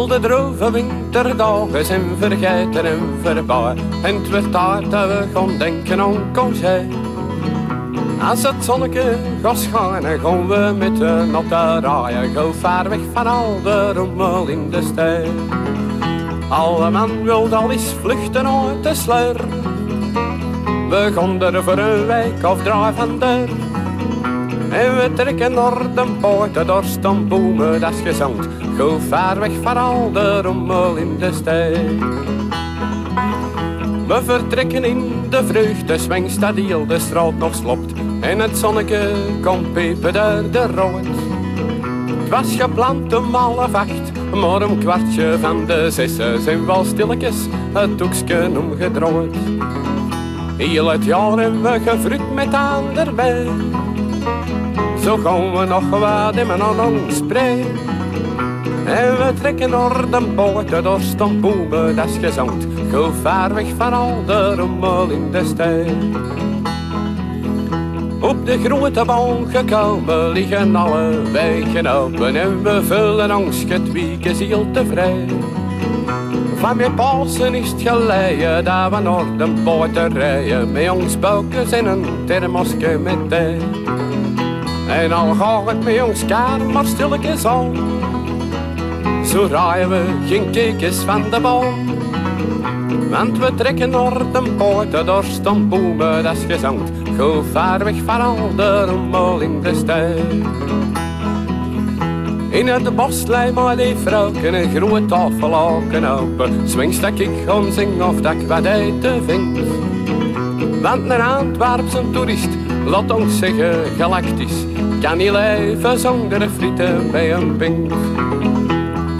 Al de droge winterdagen zijn vergeten en voorbij. En het werd tijd dat we gaan denken aan congé. Als het zonnetje gaat schijnen, gaan we met de natte raaien. Go ver weg van al de rommel in de stad. Alle man wil al eens vluchten uit de sleur. We er voor een week of drie van. En we trekken naar de poorten door stambomen, dat is gezond. Go ver weg van al de rommel in de stad. We vertrekken in de vreugde, zwengst dat heel de straat nog slopt. En het zonneke komt pepen door de rood. Het was gepland om half acht, maar om kwartje van de zessen zijn wel stilletjes het doekje omgedraaid. Heel het jaar hebben we gevrucht met aan erbij. Zo gaan we nog wat in mijn ons sprei. En we trekken naar de boten door stambomen, dat is gezond. Go ver weg van al de rommel in de stad. Op de grote bank gekomen liggen alle wegen open en we vullen ons getwieken ziel tevrij. Van mijn Pasen is het geleien dat we naar de boten rijden met ons buikjes en een thermosje met thee. En al gaat het met ons kamer stilletjes aan, zo raaien we geen keekjes van de boom. Want we trekken naar de poorten door stambomen, dat is gezond. Go weg van al de rommel in de stad. In het bos lei maar die vrouwen een grote tafel open. Zwingst dat ik gaan zingen of dat ik wat eten vind. Want een Antwerpse toerist, laat ons zeggen galactisch, kan niet leven zonder frieten bij een pink.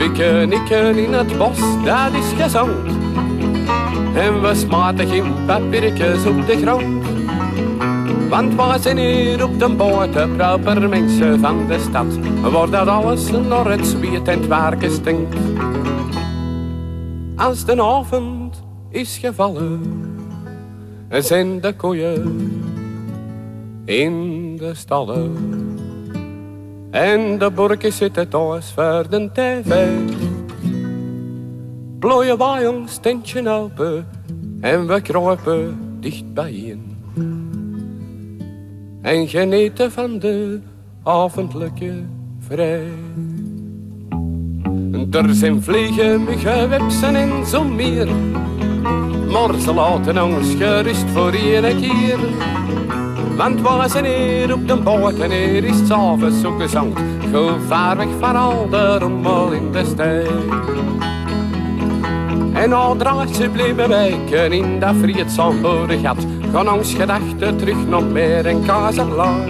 Pickenicken in het bos, dat is gezond. En we smaten geen papiertjes op de grond. Want we zijn hier op de boten, proper mensen van de stad. Wordt dat alles naar het zweet en het werken stinkt. Als de avond is gevallen, zijn de koeien in de stallen. En de borkjes zitten thuis voor de tv. Plooien wij ons tentje open en we kruipen dicht bijeen. En genieten van de avondelijke vrij. Er zijn vliegen, muggen, websen en zo meer. Maar ze laten ons gerust voor één keer. Want we zijn hier op de boot en hier is het avonds zo gezond. Go ver weg van al de rommel in de stad. En al draait ze blijven wijken in dat vriedzaam gat. Gaan ons gedachten terug nog meer en kazelaan.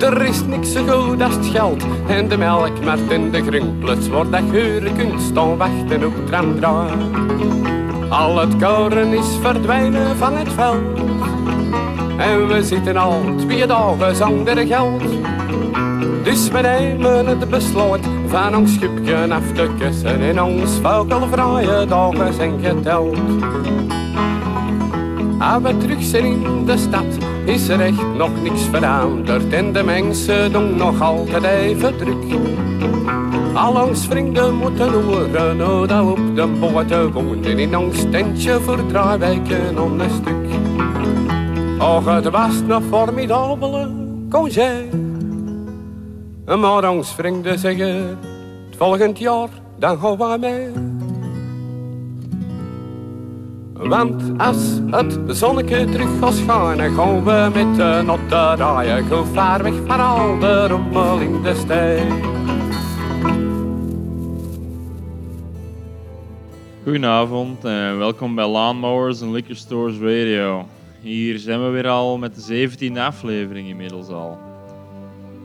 Er is niks zo goed als het geld en de melkmarkt en de grumpels wordt dat geuren kunt staan wachten op tramdraad. Al het koren is verdwijnen van het veld en we zitten al twee dagen zonder geld. Dus we nemen het besluit van ons schipje af te kussen en ons vogelvrije dagen zijn geteld. Als we terug zijn in de stad, is er echt nog niks veranderd en de mensen doen nog altijd even druk. Al ons vrienden moeten horen hoe dat op de boten woonden in ons tentje voor drie weken om een stuk. Och, het was een formidabele congé. Maar ons vrienden zeggen, het volgend jaar, dan gaan we mee. Want als het zonnetje terug gaat schijnen, gaan we met de notte raaien. Go ver weg van al de rommel in de stad. Goedenavond en welkom bij Lawnmowers en Liquor Stores Radio. Hier zijn we weer al met de 17e aflevering inmiddels al.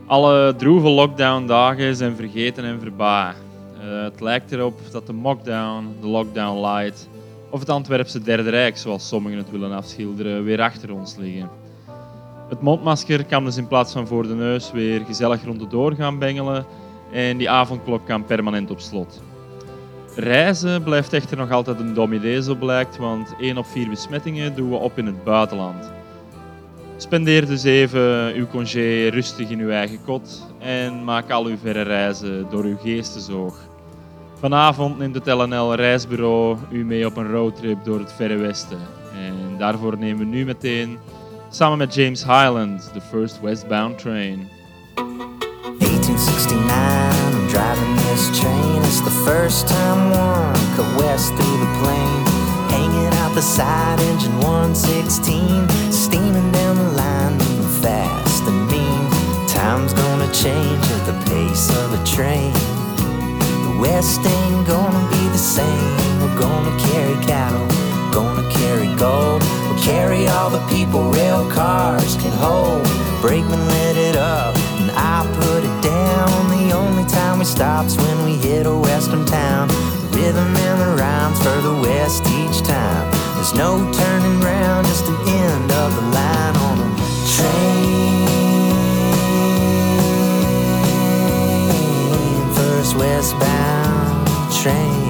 Alle droeve lockdown-dagen zijn vergeten en voorbij. Uh, het lijkt erop dat de mockdown, de lockdown light of het Antwerpse Derde Rijk, zoals sommigen het willen afschilderen, weer achter ons liggen. Het mondmasker kan dus in plaats van voor de neus weer gezellig rond de door gaan bengelen en die avondklok kan permanent op slot. Reizen blijft echter nog altijd een dom idee, zo blijkt, want 1 op 4 besmettingen doen we op in het buitenland. Spendeer dus even uw congé rustig in uw eigen kot en maak al uw verre reizen door uw geestesoog. Vanavond neemt het LNL Reisbureau u mee op een roadtrip door het Verre Westen. En daarvoor nemen we nu meteen, samen met James Highland, de First Westbound Train. 1869, I'm driving this train. It's the first time one cut west through the plain. Hanging out the side, engine 116. Steaming down the line, moving fast and mean. Time's gonna change at the pace of a train. The West ain't gonna be the same. We're gonna carry cattle, gonna carry gold. We'll carry all the people rail cars can hold. Brakeman lit it up, I put it down. The only time we stop's when we hit a western town. The rhythm and the rhymes further west each time. There's no turning round, just an end of the line on a train. First westbound train.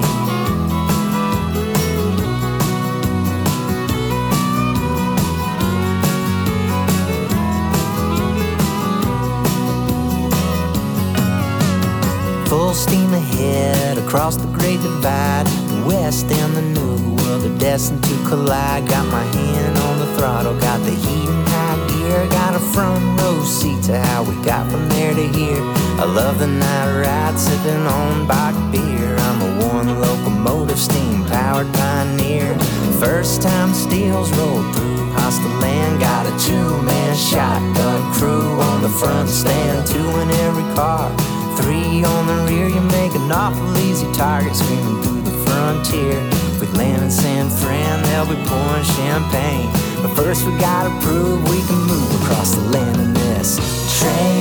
Full steam ahead across the great divide. The west and the new world are destined to collide. Got my hand on the throttle, got the heat and high gear. Got a front row seat to how we got from there to here. I love the night ride, sipping on bock beer. I'm a one locomotive, steam powered pioneer. First time steels rolled through hostile land. Got a two man shotgun crew on the front stand, two in every car. Three on the rear, you make an awful easy target screaming through the frontier. If we land in San Fran, they'll be pouring champagne. But first, we gotta prove we can move across the land in this train.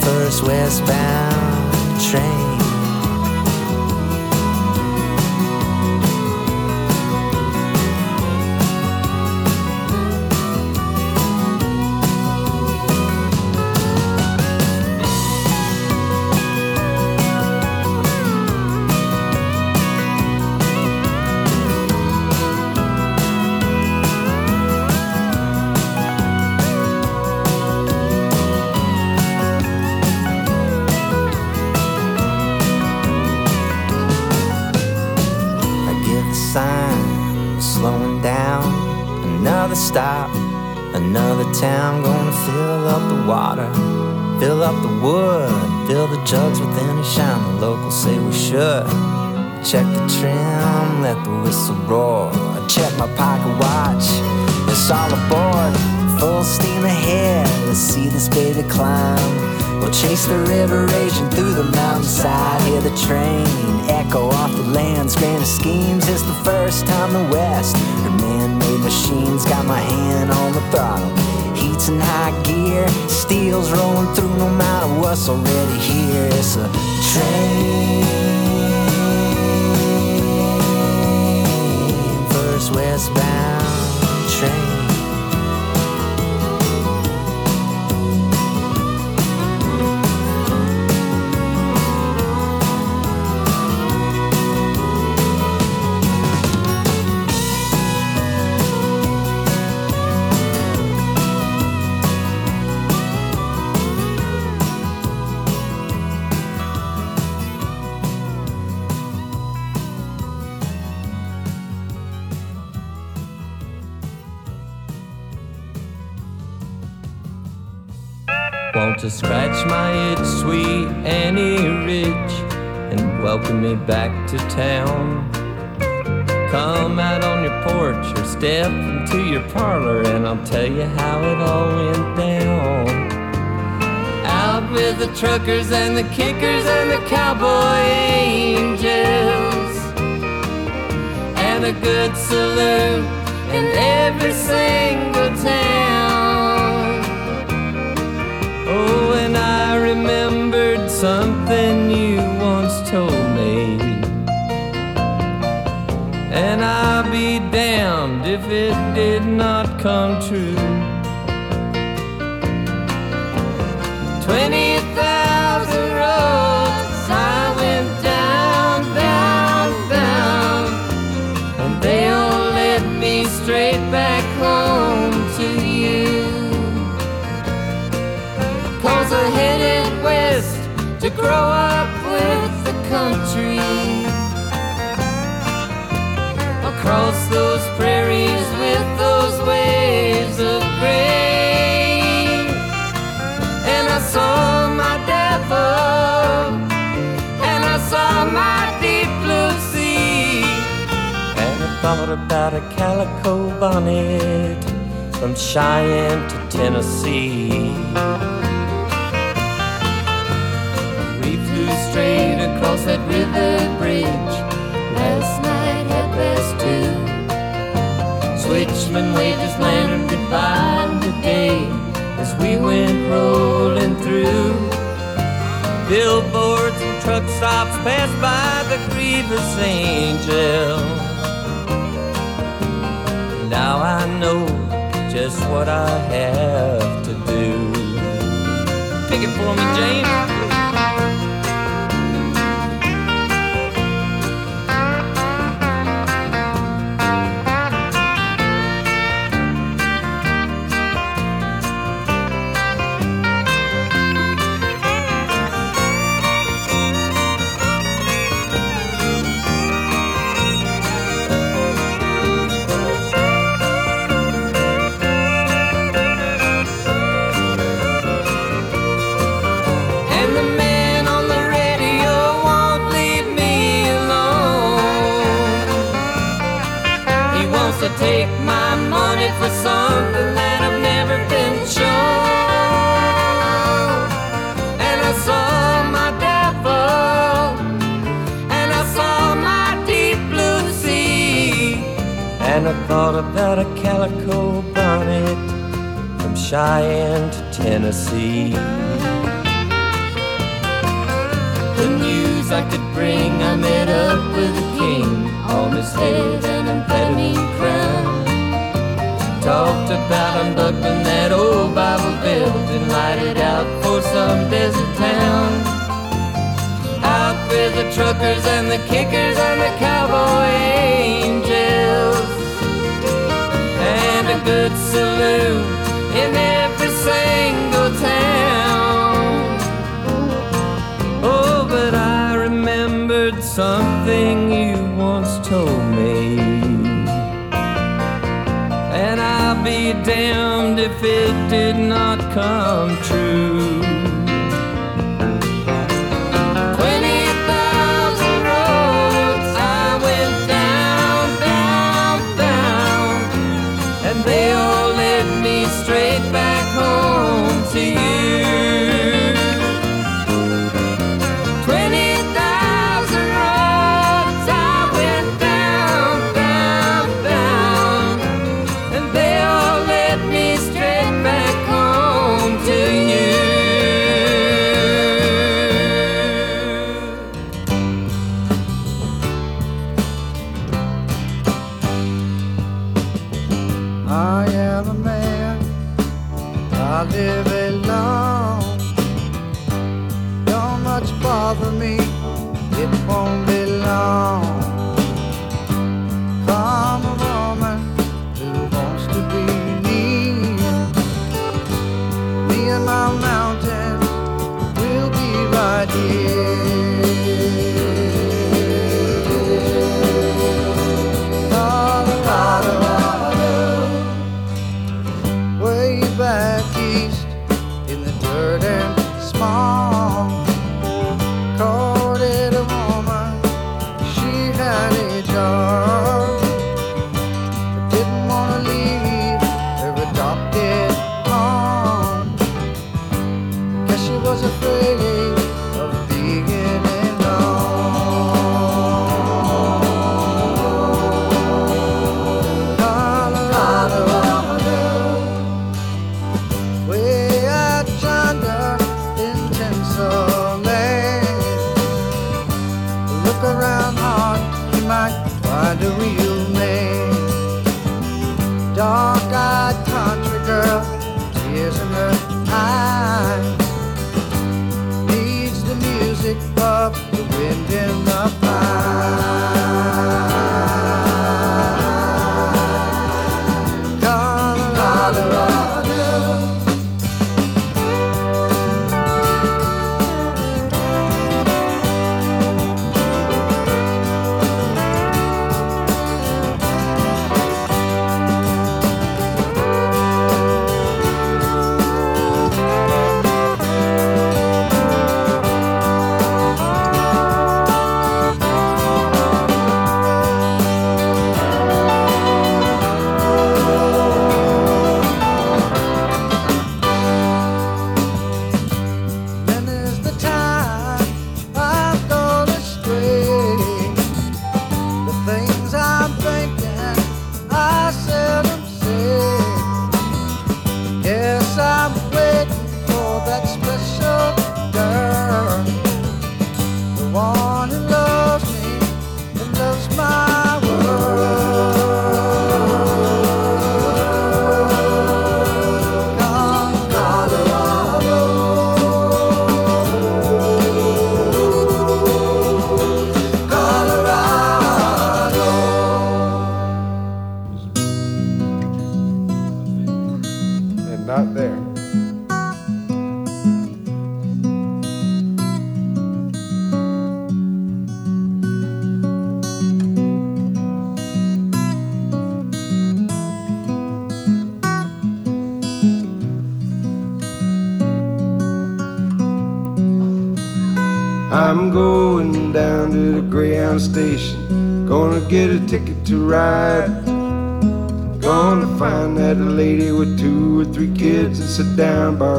First westbound train. Chase the river raging through the mountainside. Hear the train echo off the land's grandest schemes. It's the first time the West her man-made machines got my hand on the throttle. Heats in high gear, steel's rolling through no matter what's already here. It's a train, first westbound train. Back to town. Come out on your porch or step into your parlor, and I'll tell you how it all went down. Out with the truckers and the kickers and the cowboy angels, and a good salute in every single town. Oh, and I remembered something you once told if it did not come true. Thought about a calico bonnet from Cheyenne to Tennessee. We flew straight across that river bridge last night at past two. Switchman waved his lantern goodbye today as we went rolling through. Billboards and truck stops passed by the grievous angel. Now I know just what I have to do. Pick it for me, James. About a calico bonnet from Cheyenne to Tennessee. The news I could bring, I met up with a king on his head and amphetamine crown. Talked about unbuckling that old Bible belt and light it out for some desert town. Out with the truckers and the kickers and the cowboy angels. Saloon in every single town. Oh, but I remembered something you once told me. And I'll be damned if it did not come true.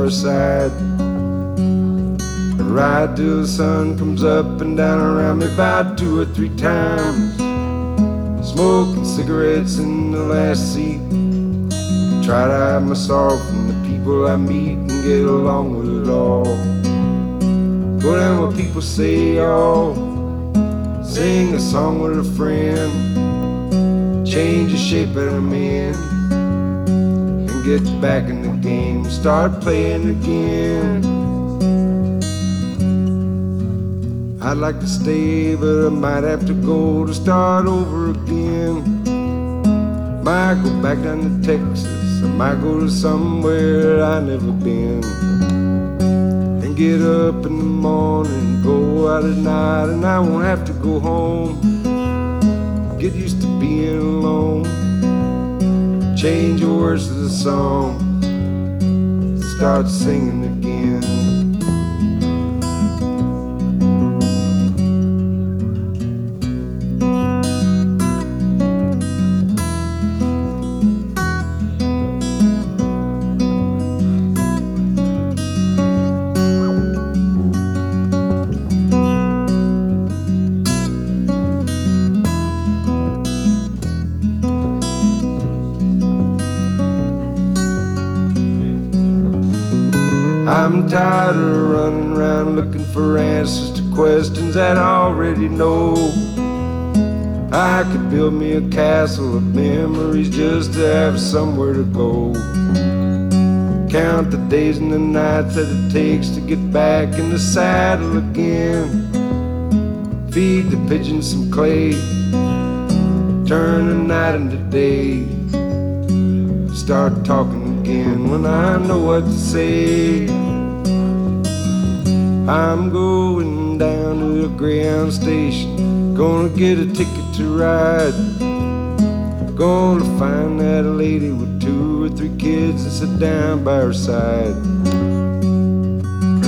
Side. Ride till the sun comes up and down around me about two or three times. Smoking cigarettes in the last seat. Try to hide my sorrow from the people I meet and get along with it all. Go down where people say, oh, sing a song with a friend, change the shape of a man, and get back in start playing again. I'd like to stay, but I might have to go to start over again. Might go back down to Texas, I might go to somewhere I never been. Then get up in the morning, go out at night, and I won't have to go home. Get used to being alone. Change the words to the song, start singing already know. I could build me a castle of memories just to have somewhere to go. Count the days and the nights that it takes to get back in the saddle again. Feed the pigeons some clay, turn the night into day. Start talking again when I know what to say. I'm going to the Greyhound station. Gonna get a ticket to ride. Gonna find that lady with two or three kids and sit down by her side.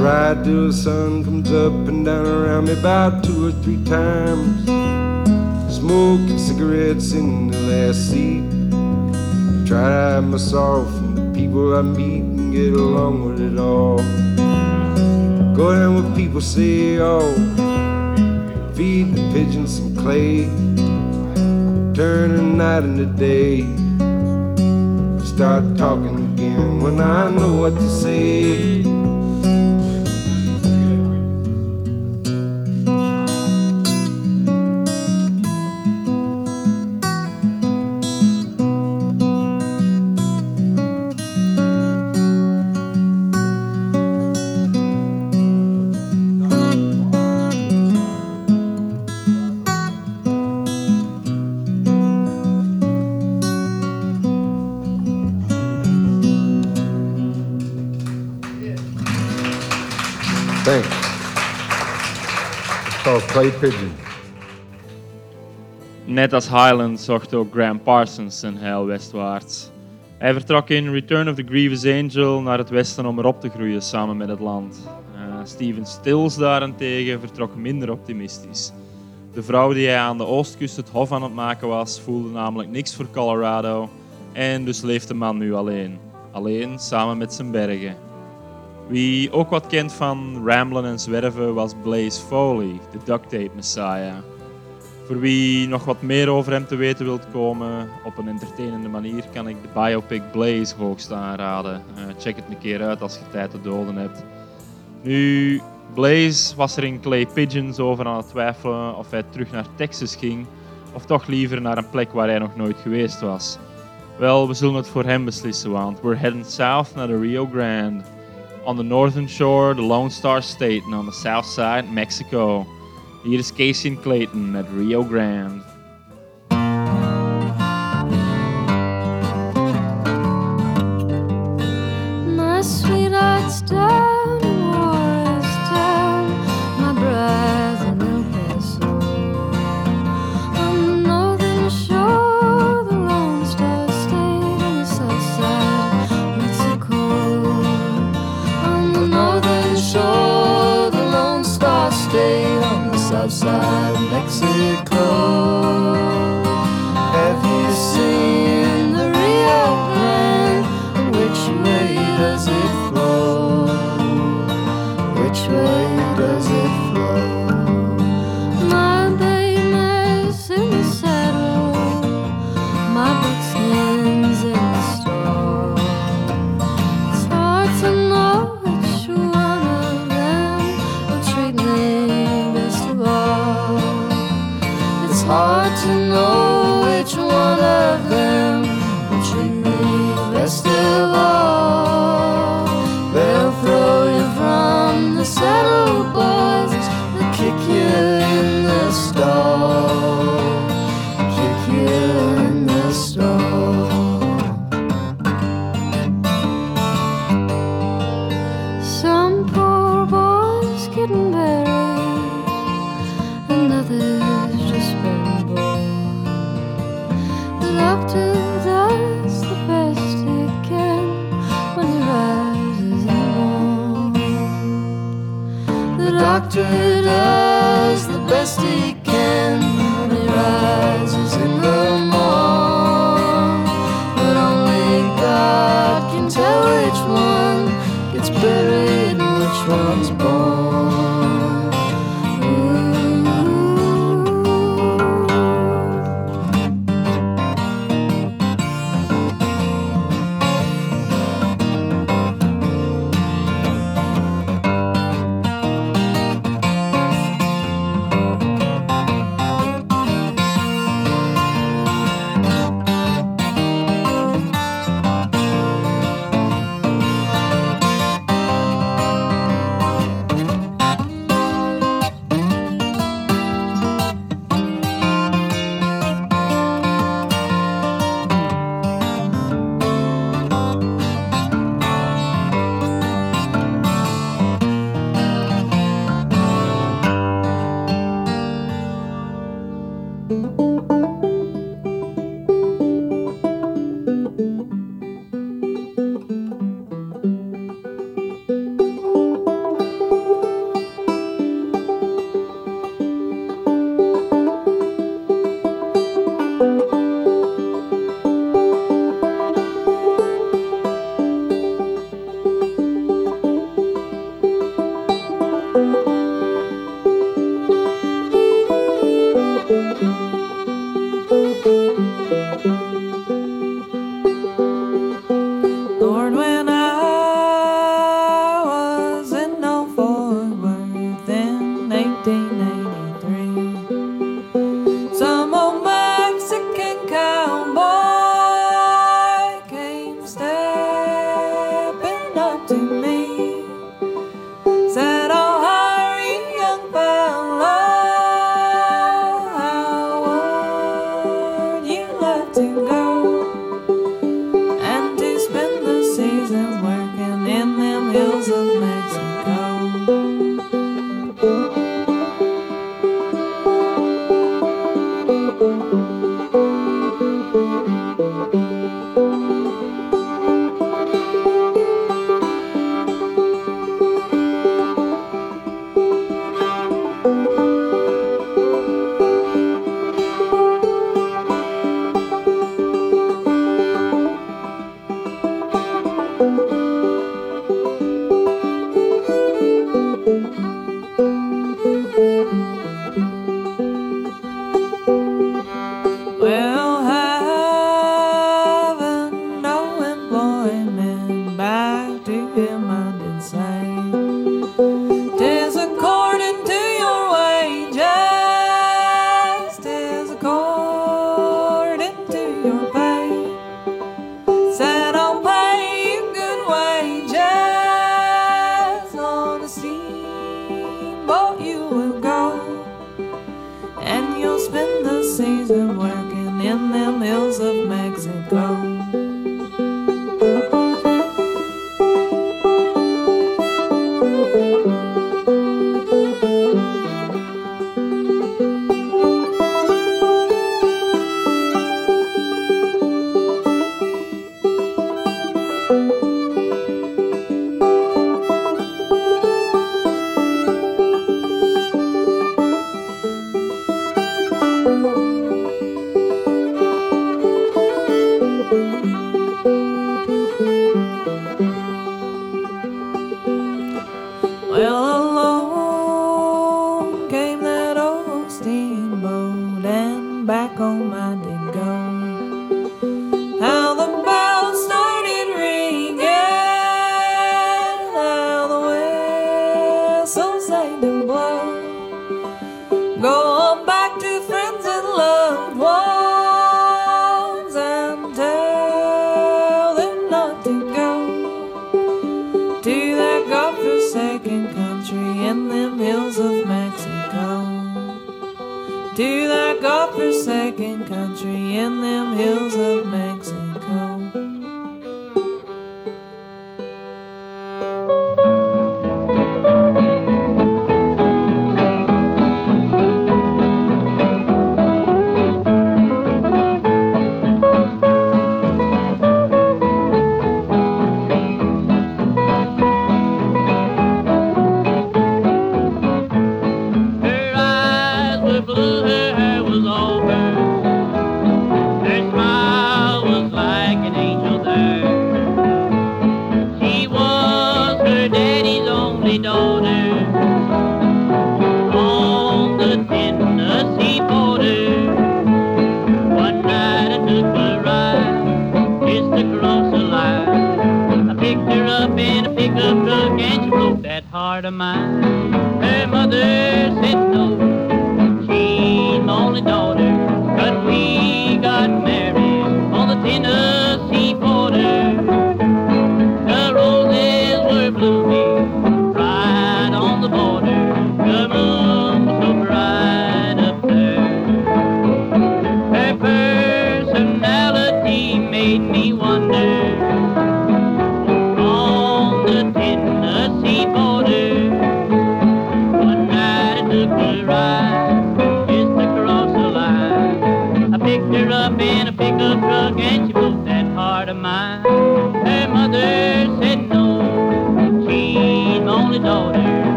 Ride till the sun comes up and down around me about two or three times. Smoking cigarettes in the last seat. Try to hide my sorrow from the people I meet and get along with it all. Go down where people say, oh, feed the pigeons some clay, turn the night into day. Start talking again when I know what to say. Net als Highland zocht ook Graham Parsons zijn heil westwaarts. Hij vertrok in Return of the Grievous Angel naar het westen om erop te groeien samen met het land. Eh, Steven Stills daarentegen vertrok minder optimistisch. De vrouw die hij aan de oostkust het hof aan het maken was, voelde namelijk niks voor Colorado en dus leeft de man nu alleen. Alleen samen met zijn bergen. Wie ook wat kent van ramblen en zwerven was Blaze Foley, de duct tape messiah. Voor wie nog wat meer over hem te weten wilt komen op een entertainende manier, kan ik de biopic Blaze hoogst aanraden. Eh, check het een keer uit als je tijd te doden hebt. Nu, Blaze was er in Clay Pigeons over aan het twijfelen of hij terug naar Texas ging, of toch liever naar een plek waar hij nog nooit geweest was. Wel, we zullen het voor hem beslissen, want we're heading south naar de Rio Grande. On the northern shore, the Lone Star State, and on the south side, Mexico. Hier is Kacy and Clayton at Rio Grande. My sweetheart's down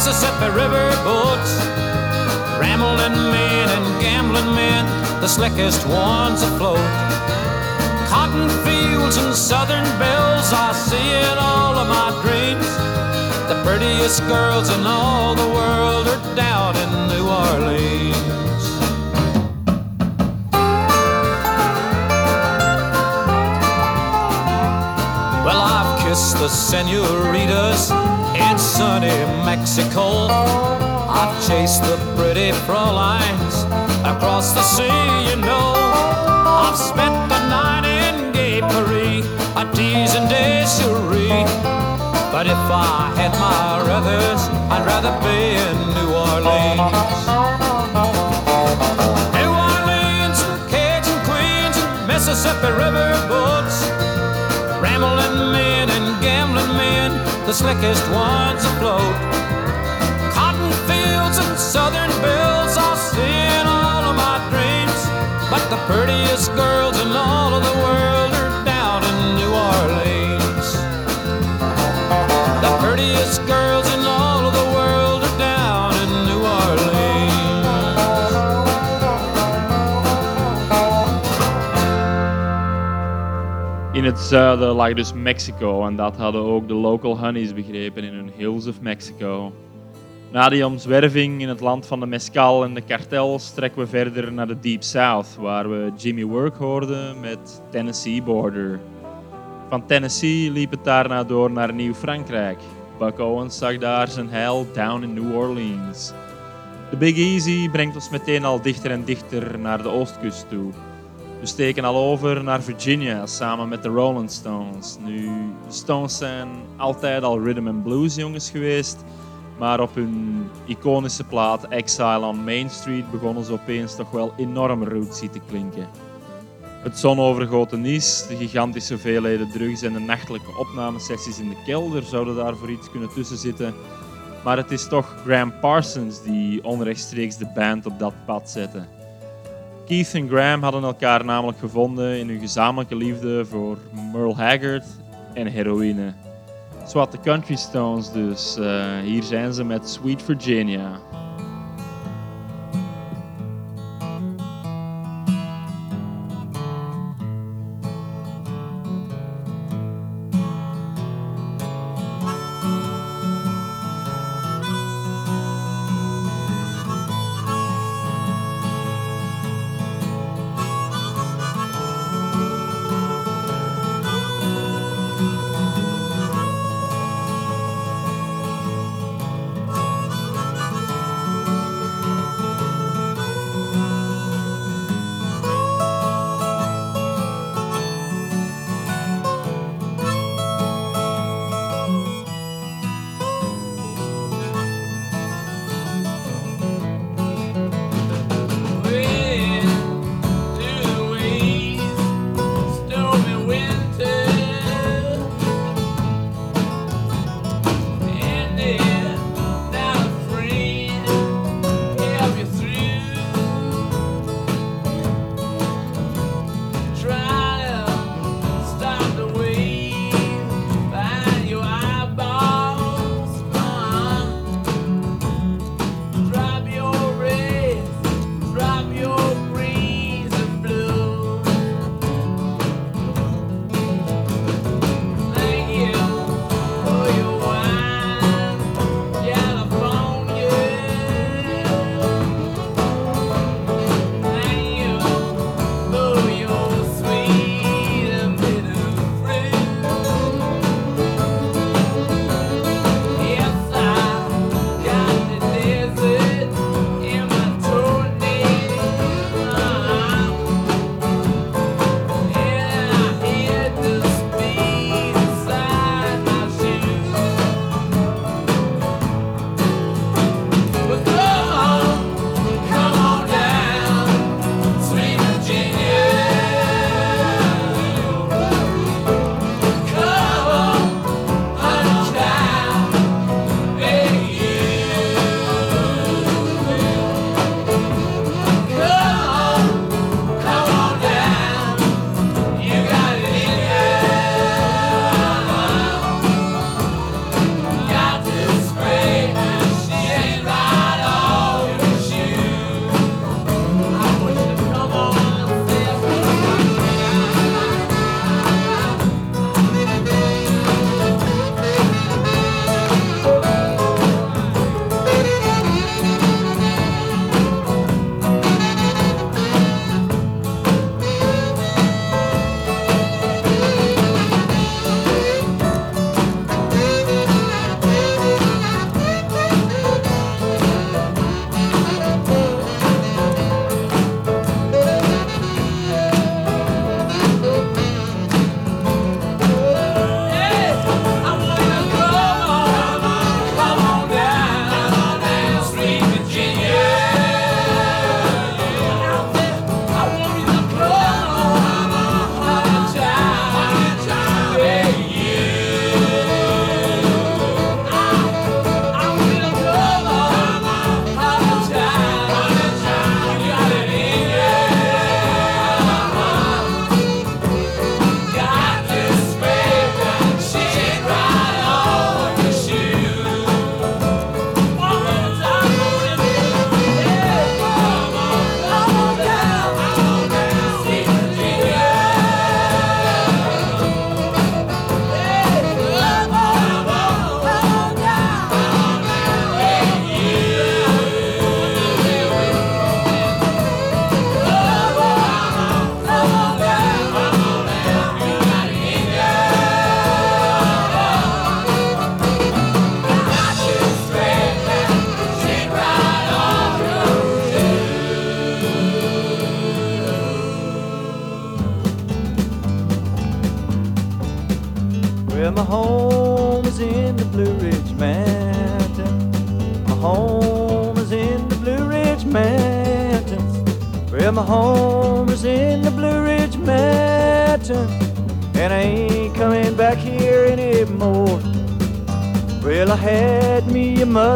Mississippi River boats. Rambling men and gambling men, the slickest ones afloat. Cotton fields and southern belles, I see in all of my dreams. The prettiest girls in all the world are down in New Orleans. kiss the senoritas in sunny Mexico. I chased the pretty frauleins across the sea, you know. I've spent the night in Gay Paris, a tease and desiree. But if I had my others, I'd rather be in New Orleans. New Orleans, Cajun Queens, and Mississippi riverboats. The slickest ones afloat. Cotton fields and southern bills, I'll see in all of my dreams. But the prettiest girls in all of the world het zuiden lag dus Mexico en dat hadden ook de local honeys begrepen in hun Hills of Mexico. Na die omzwerving in het land van de mescal en de kartels trekken we verder naar de Deep South, waar we Jimmy Work hoorden met Tennessee Border. Van Tennessee liep het daarna door naar Nieuw-Frankrijk. Buck Owens zag daar zijn heil down in New Orleans. De Big Easy brengt ons meteen al dichter en dichter naar de oostkust toe. We steken al over naar Virginia samen met de Rolling Stones. Nu, de Stones zijn altijd al rhythm and blues jongens geweest, maar op hun iconische plaat Exile on Main Street begonnen ze opeens toch wel enorm rootsy te klinken. Het zonovergoten Nice, de gigantische hoeveelheden drugs en de nachtelijke opnamesessies in de kelder zouden daar voor iets kunnen tussen zitten. Maar het is toch Graham Parsons die onrechtstreeks de band op dat pad zette. Keith en Graham hadden elkaar namelijk gevonden in hun gezamenlijke liefde voor Merle Haggard en heroïne. Zwat de Country Stones dus. Eh, hier zijn ze met Sweet Virginia.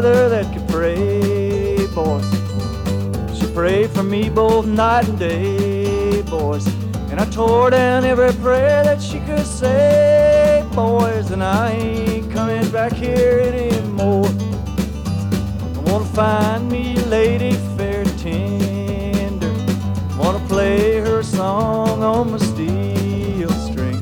Mother that could pray, boys. She prayed for me both night and day, boys. And I tore down every prayer that she could say, boys. And I ain't coming back here anymore. I wanna find me lady fair tender. Wanna play her song on my steel string.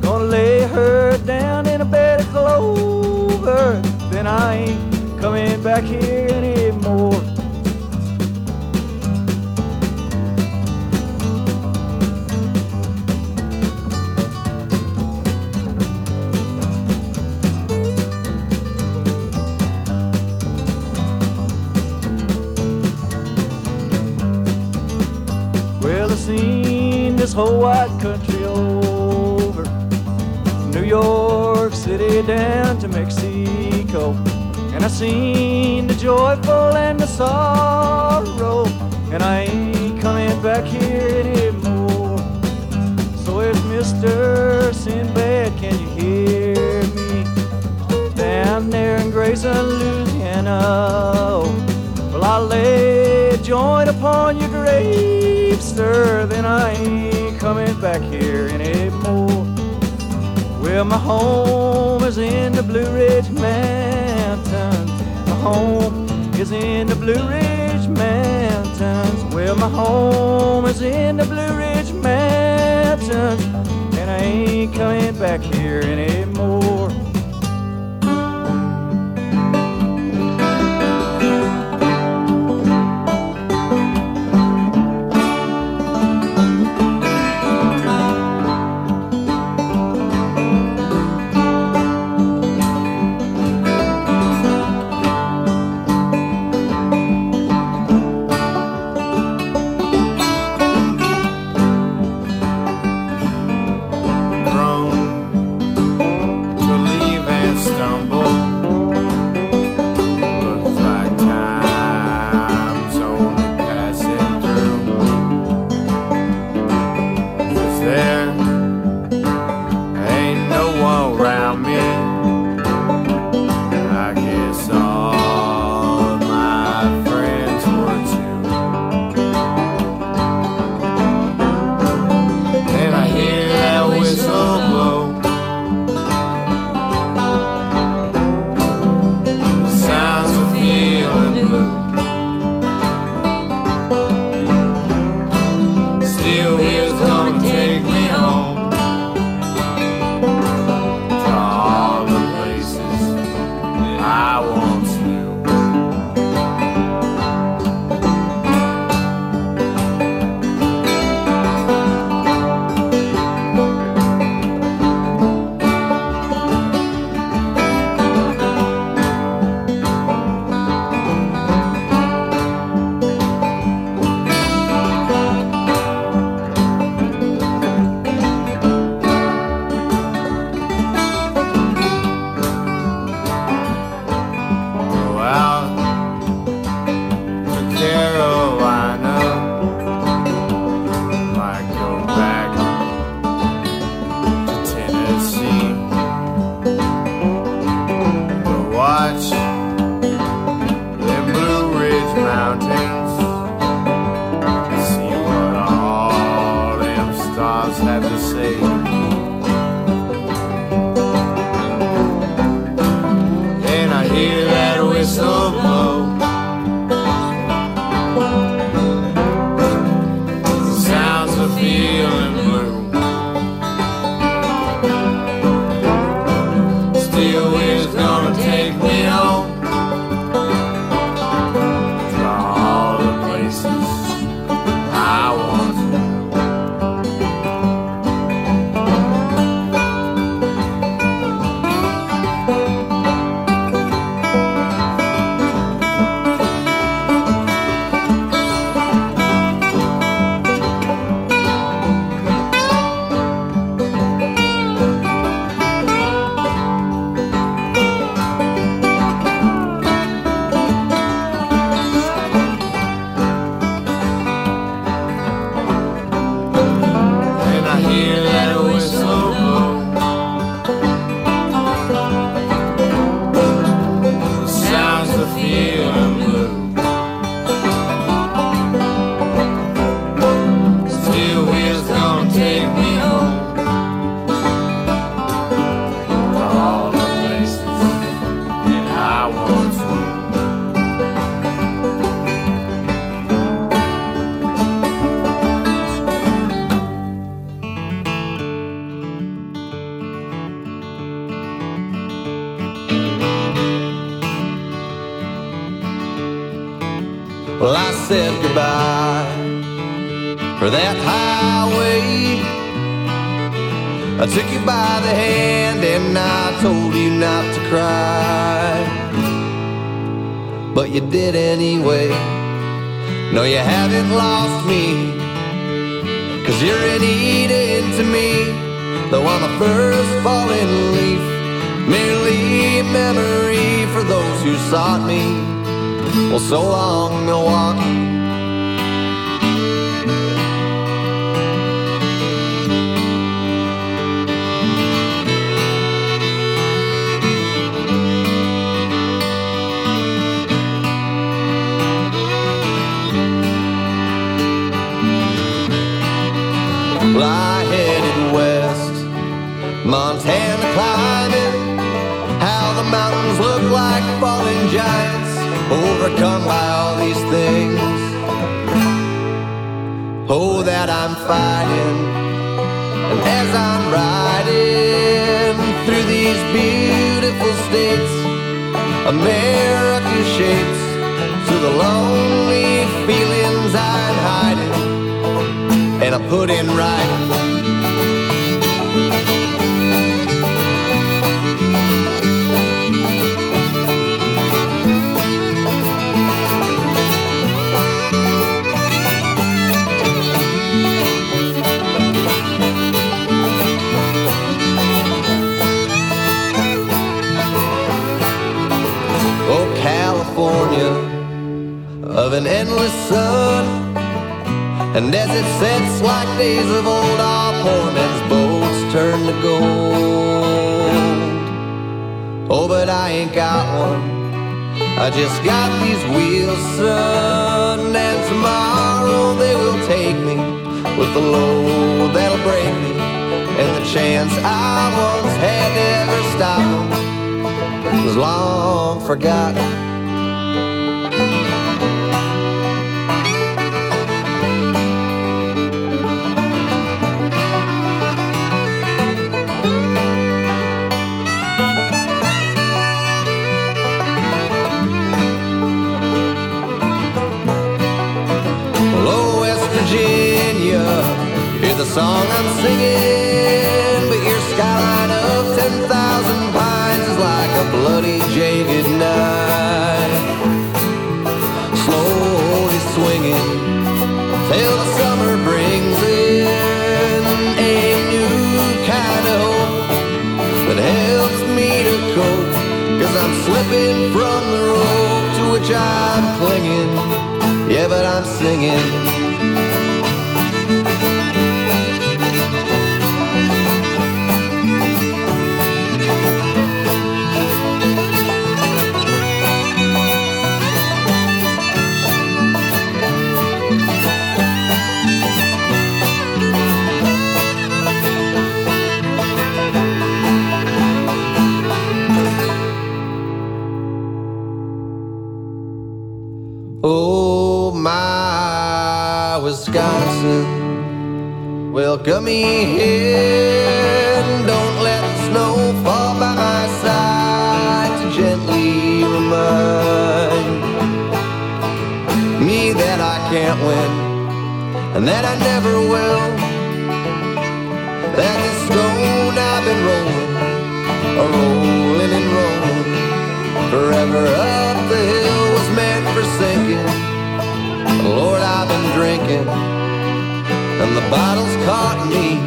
Gonna lay her down in a bed of clover. Then I ain't coming back here anymore. Well, I've seen this whole wide country over, New York City down to Mexico. And I've seen the joyful and the sorrow. And I ain't coming back here anymore. So if Mr. Sinbad, can you hear me? Down there in Grayson, Louisiana. Well, I'll lay joint upon your grave, sir. Then I ain't coming back here anymore. Well, my home is in the Blue Ridge Mountains. Home is in the Blue Ridge Mountains. Well, my home is in the Blue Ridge Mountains. And I ain't coming back here anymore. Of an endless sun. And as it sets like days of old, our poor men's boats turn to gold. Oh, but I ain't got one. I just got these wheels, son. And tomorrow they will take me with the load that'll break me. And the chance I once had to ever stop them was long forgotten. Song I'm singing, but your skyline of 10,000 pines is like a bloody jagged knife. Slowly swinging till the summer brings in a new kind of hope that helps me to cope. Cause I'm slipping from the rope to which I'm clinging. Yeah, but I'm singing. Me here. Don't let the snow fall by my side to gently remind me that I can't win and that I never will. That the stone I've been rolling, a rolling and rolling forever up the hill was meant for sinking. Lord, I've been drinking, and the bottle's caught me.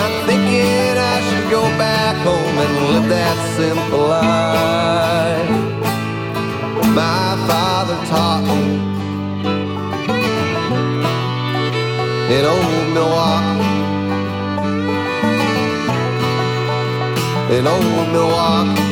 I'm thinking I should go back home and live that simple life. My father taught me in old Milwaukee. In old Milwaukee.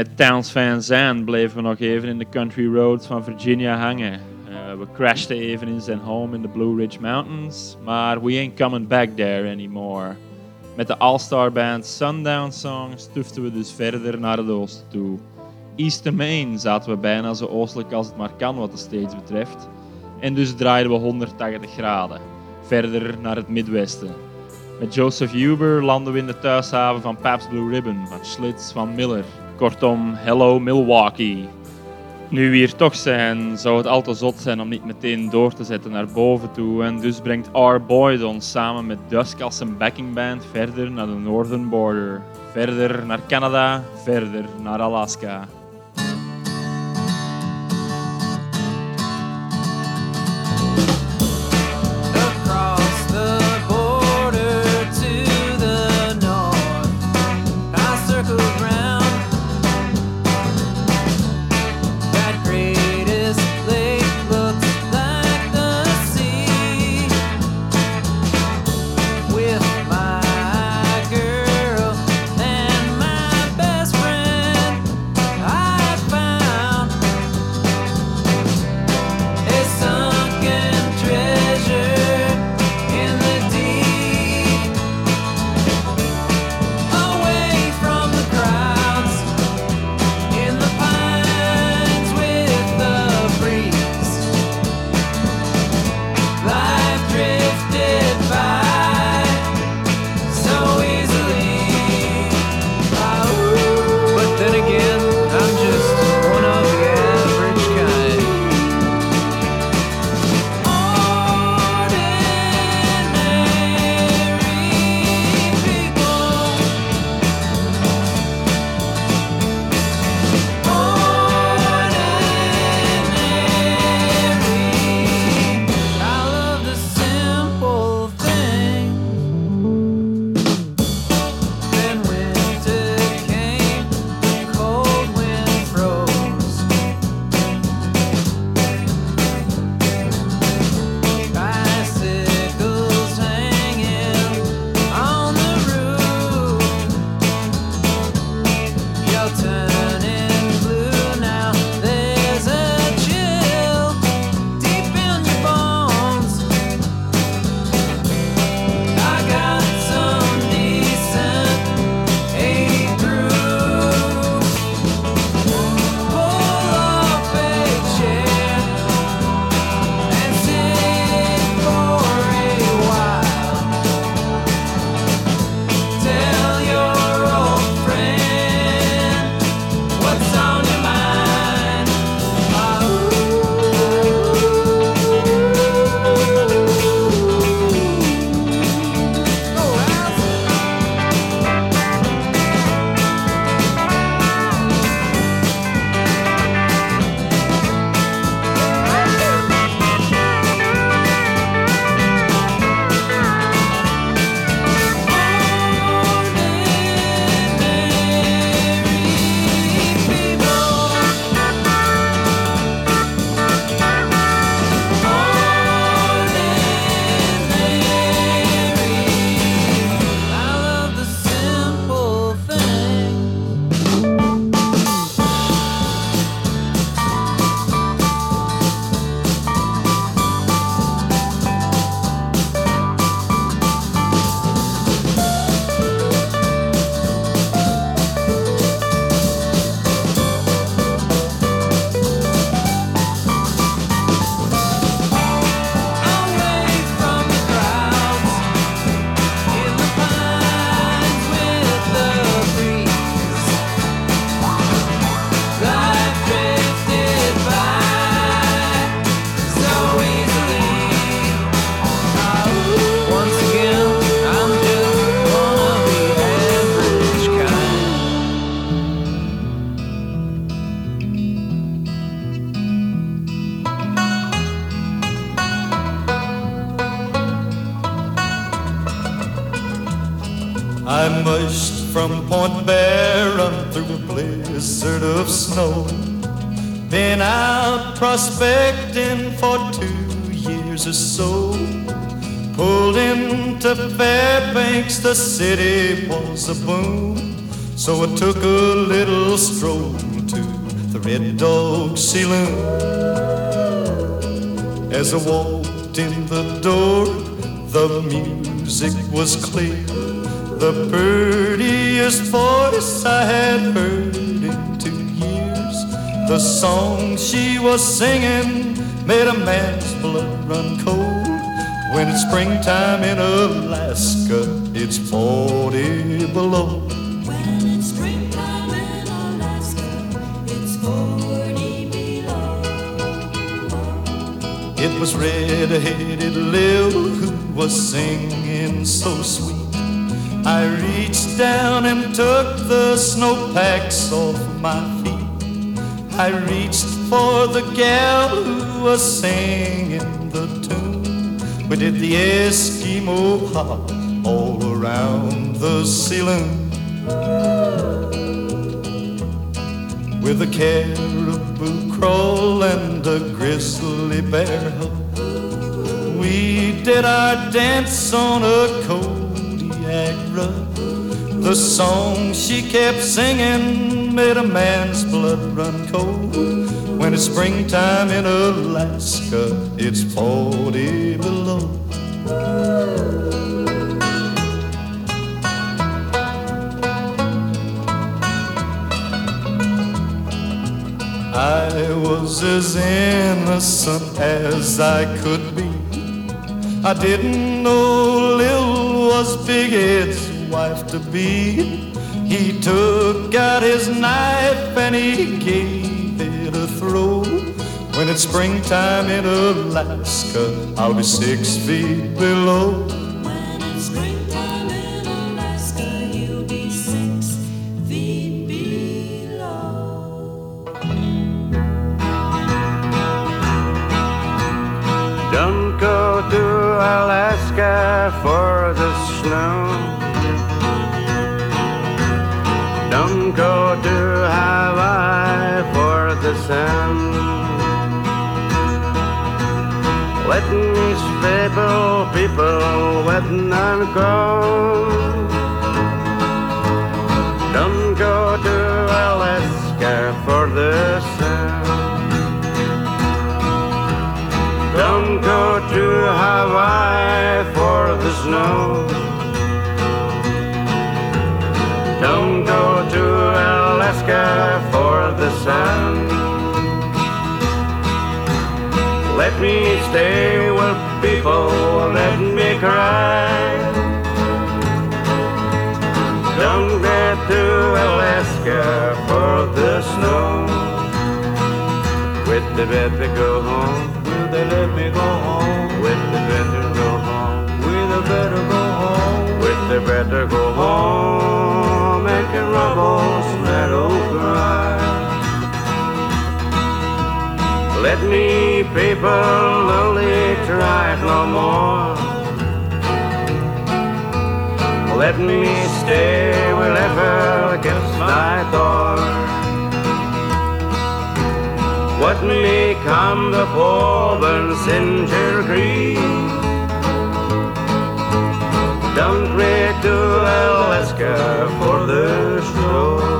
met Towns Van Zandt bleven we nog even in de country roads van Virginia hangen. Eh, we crashten even in zijn home in de Blue Ridge Mountains, maar we ain't coming back there anymore. Met de all-star band Sundown Song stuften we dus verder naar het oosten toe. Eastern Maine zaten we bijna zo oostelijk als het maar kan wat de steeds betreft. En dus draaiden we 180 graden, verder naar het midwesten. Met Joseph Huber landen we in de thuishaven van Pabst Blue Ribbon, van Schlitz, van Miller Kortom, hello Milwaukee. Nu we hier toch zijn, zou het al te zot zijn om niet meteen door te zetten naar boven toe. En dus brengt R. Boyd ons samen met Dusk als een backing band verder naar de Northern Border. Verder naar Canada, verder naar Alaska. prospecting for two years or so. Pulled into Fairbanks, the city was a boom. So I took a little stroll to the Red Dog Saloon. As I walked in the door, the music was clear. The prettiest voice I had heard the song she was singing made a man's blood run cold. When it's springtime in Alaska, it's 40 below. When it's springtime in Alaska, it's 40 below. It was red-headed Lil who was singing so sweet. I reached down and took the snowpacks off my feet. I reached for the gal who was singing the tune. We did the Eskimo hop all around the saloon. With a caribou crawl and a grizzly bear. We did our dance on a Kodiak rug. The song she kept singing made a man's blood springtime in Alaska, it's 40 below. I was as innocent as I could be. I didn't know Lil was Big Ed's wife to be. He took out his knife and he gave it's springtime in Alaska, I'll be six feet below. When it's springtime in Alaska, you'll be six feet below. Don't go to Alaska for the snow. Them go. Don't go to Alaska for the sun. Don't go to Hawaii for the snow. Don't go to Alaska for the sun. Let me stay with people, let me cry. To Alaska for the snow. With the better go home. Will they let me go home? With the better go home. Will they better go home? With the better go home. And can rubbles old cry. Let me people only try it no more. Let me stay wherever gets my door. What may come before burn Singer Creek? Don't wait to Alaska for the snow.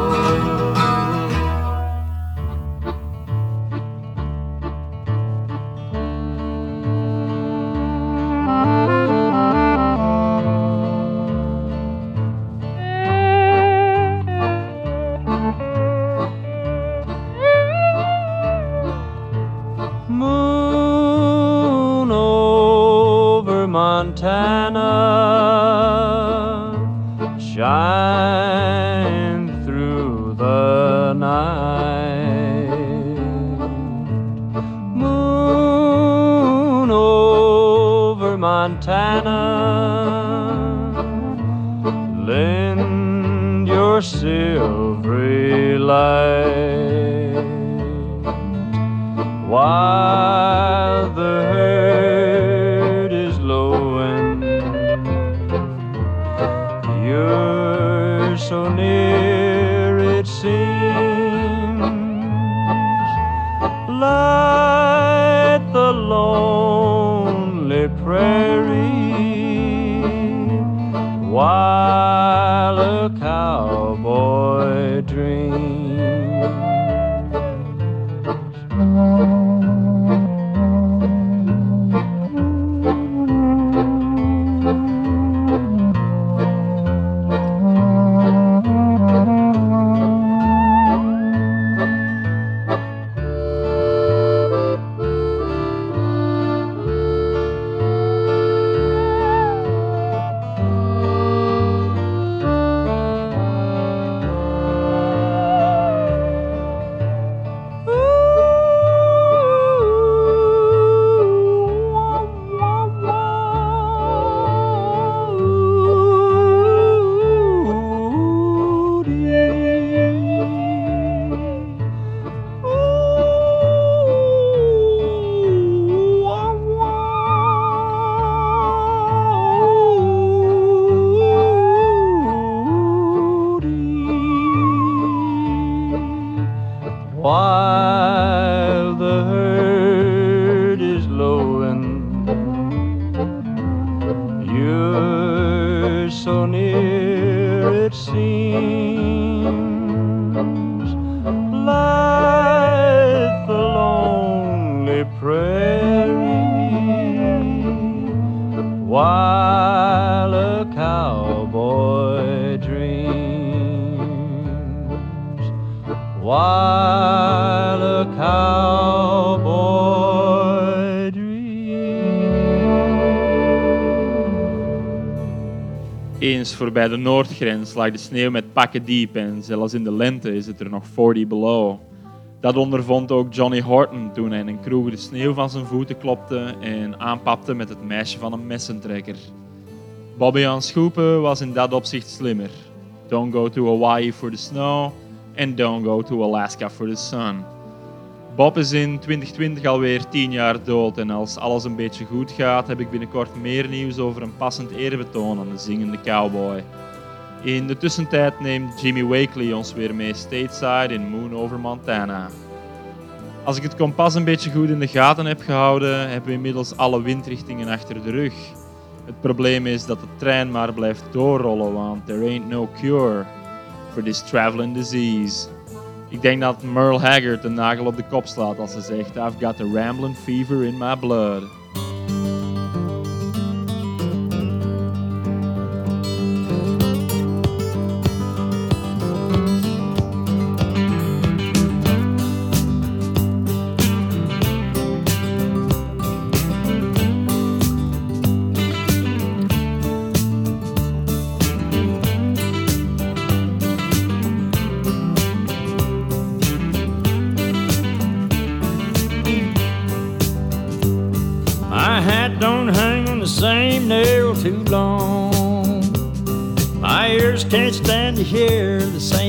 Shine through the night. Moon over Montana, lend your silvery light Eens voorbij de noordgrens lag de sneeuw met pakken diep en zelfs in de lente is het er nog 40 below. Dat ondervond ook Johnny Horton toen hij in een kroeg de sneeuw van zijn voeten klopte en aanpapte met het meisje van een messentrekker. Bobby aan Schoepen was in dat opzicht slimmer. Don't go to Hawaii for the snow and don't go to Alaska for the sun. Bob is in 2020 alweer 10 jaar dood en als alles een beetje goed gaat heb ik binnenkort meer nieuws over een passend eerbetoon aan de zingende cowboy. In de tussentijd neemt Jimmy Wakely ons weer mee stateside in Moon over Montana. Als ik het kompas een beetje goed in de gaten heb gehouden, hebben we inmiddels alle windrichtingen achter de rug. Het probleem is dat de trein maar blijft doorrollen, want there ain't no cure for this traveling disease. Ik denk dat Merle Haggard de nagel op de kop slaat als ze zegt I've got the rambling fever in my blood.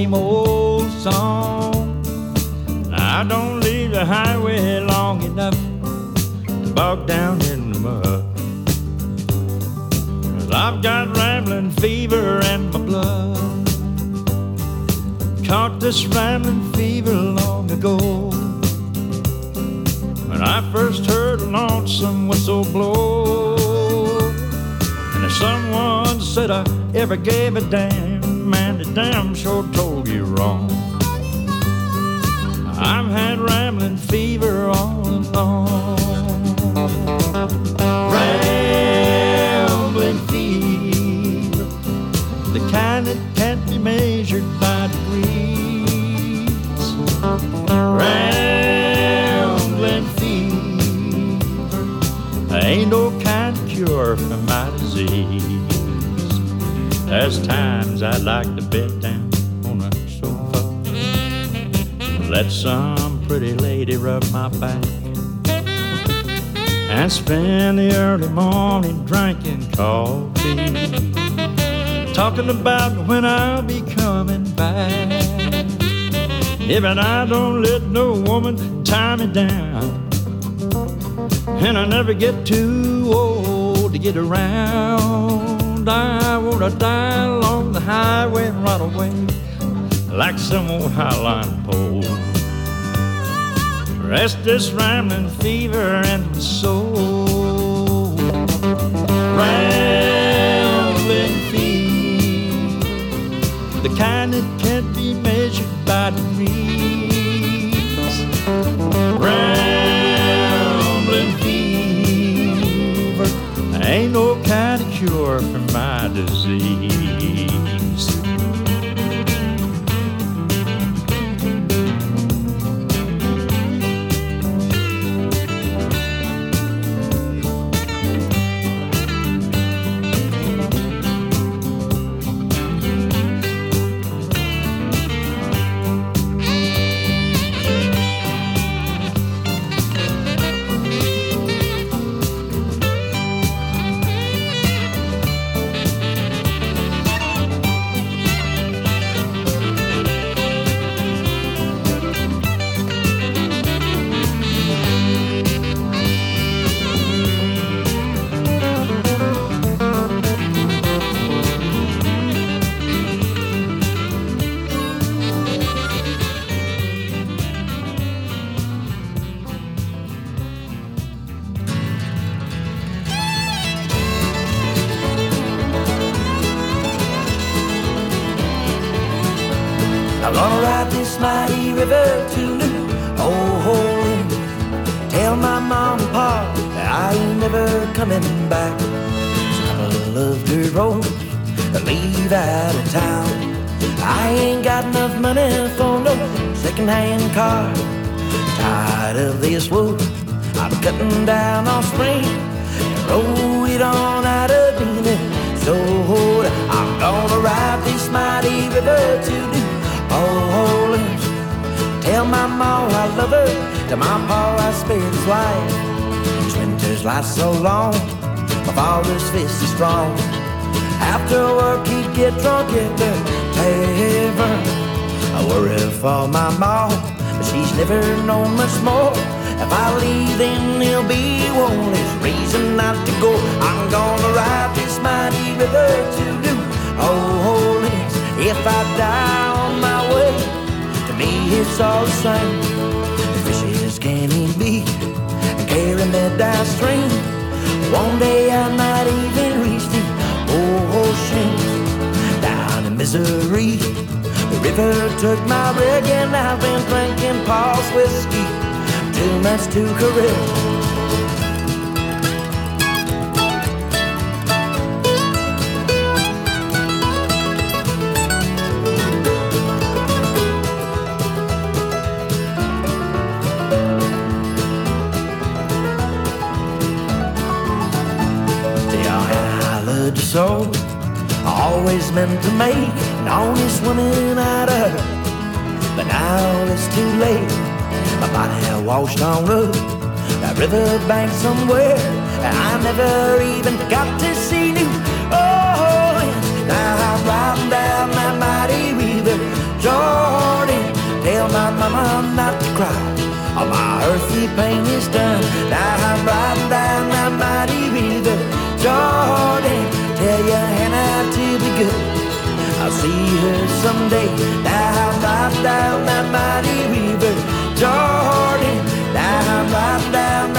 Hear the for my disease. There's times I'd like to bed down on a sofa, let some pretty lady rub my back, and spend the early morning drinking coffee, talking about when I'll be coming back. If I don't let no woman tie me down, and I never get too old get around, I wanna die along the highway and run away like some old highline pole. Rest this fever in my soul. Rambling fever, the kind that can't be measured by degrees. Cure for my got enough money for no secondhand car. Tired of this wood, I'm cutting down on spring roll it on out of Minnesota. I'm gonna ride this mighty river to New Orleans. Tell my mom I love her, to my pa I spared his life. His winters last so long, my father's fist is strong. After work he'd get drunk at the tavern. I worry for my mom, but she's never known much more. If I leave, then there'll be one less reason not to go. I'm gonna ride this mighty river to New Orleans. If I die on my way, to me it's all the same. The fishes can eat me and carry me downstream. One day I might even reach Missouri. The river took my rig and I've been drinking Paul's whiskey. Too much to correct. So. Always meant to make an honest woman out of her. But now it's too late. My body washed on up that riverbank somewhere. And I never even got to see New Orleans. Oh, now I'm riding down that mighty river, Jordan. Tell my mama not to cry. All my earthly pain is done. Now I'm riding down that mighty river, Jordan. Tell your Hannah to be good. I'll see her someday. Now I'm riding down that mighty river, Jordan. Now I'm riding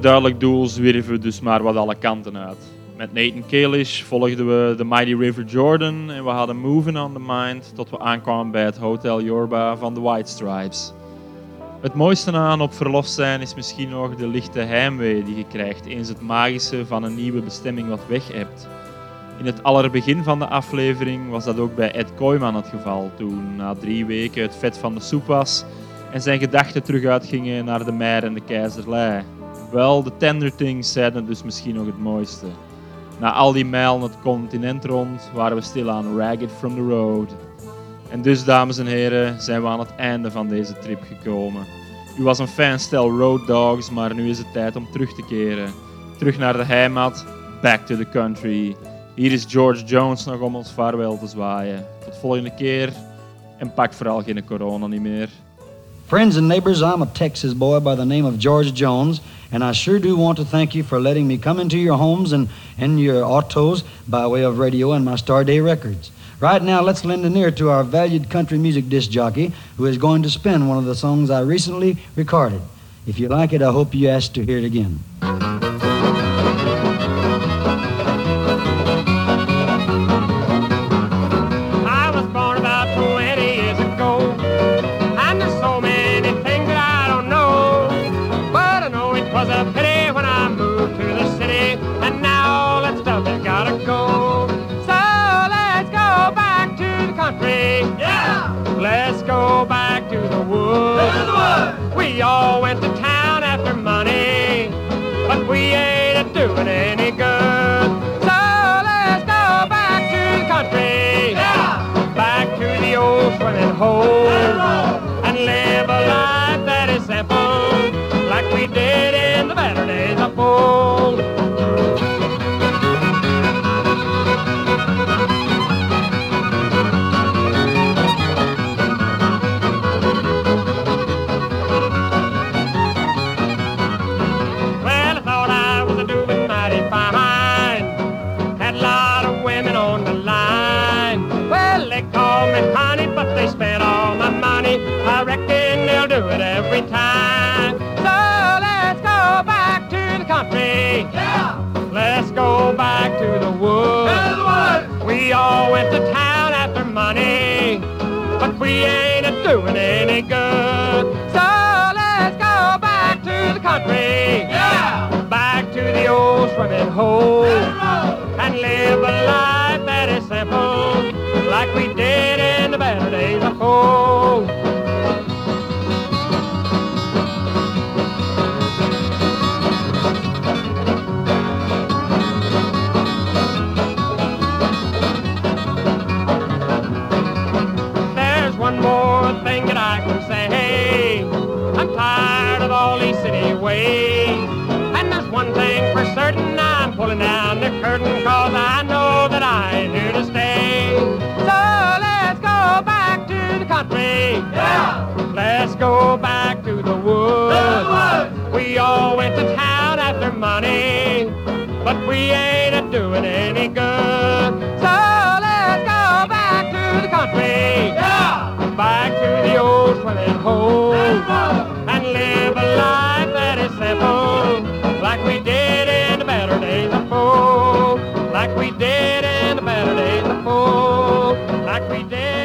duidelijk doel zwierven we dus maar wat alle kanten uit. Met Nathan Kalish volgden we de Mighty River Jordan en we hadden Moving on the Mind tot we aankwamen bij het Hotel Yorba van de White Stripes. Het mooiste aan op verlof zijn is misschien nog de lichte heimwee die je krijgt eens het magische van een nieuwe bestemming wat weg hebt. In het allerbegin van de aflevering was dat ook bij Ed Kooijman het geval, toen na drie weken het vet van de soep was en zijn gedachten terug uitgingen naar de Meijer en de Keizerlei. Wel, de Tender Things zeiden het dus misschien nog het mooiste. Na al die mijlen het continent rond waren we stilaan ragged from the road. En dus, dames en heren, zijn we aan het einde van deze trip gekomen. U was een fan stel Road Dogs, maar nu is het tijd om terug te keren. Terug naar de heimat, back to the country. Hier is George Jones nog om ons vaarwel te zwaaien. Tot volgende keer en pak vooral geen corona niet meer. Friends and neighbors, I'm a Texas boy by the name of George Jones, and I sure do want to thank you for letting me come into your homes and, and your autos by way of radio and my Starday records. Right now, let's lend an ear to our valued country music disc jockey who is going to spin one of the songs I recently recorded. If you like it, I hope you ask to hear it again. We all went to town after money. But we ain't a doing any good. So let's go back to the country. Yeah! Back to the old swimming hole. Swimming hole. And live a life that is simple, like we did in the better days of old. Yeah. Let's go back to the woods. We all went to town after money, but we ain't a doing any good. So let's go back to the country. Yeah. Back to the old swimming hole. And live a life that is simple, like we did in the better days of old. Like we did in the better days of old. Like we did.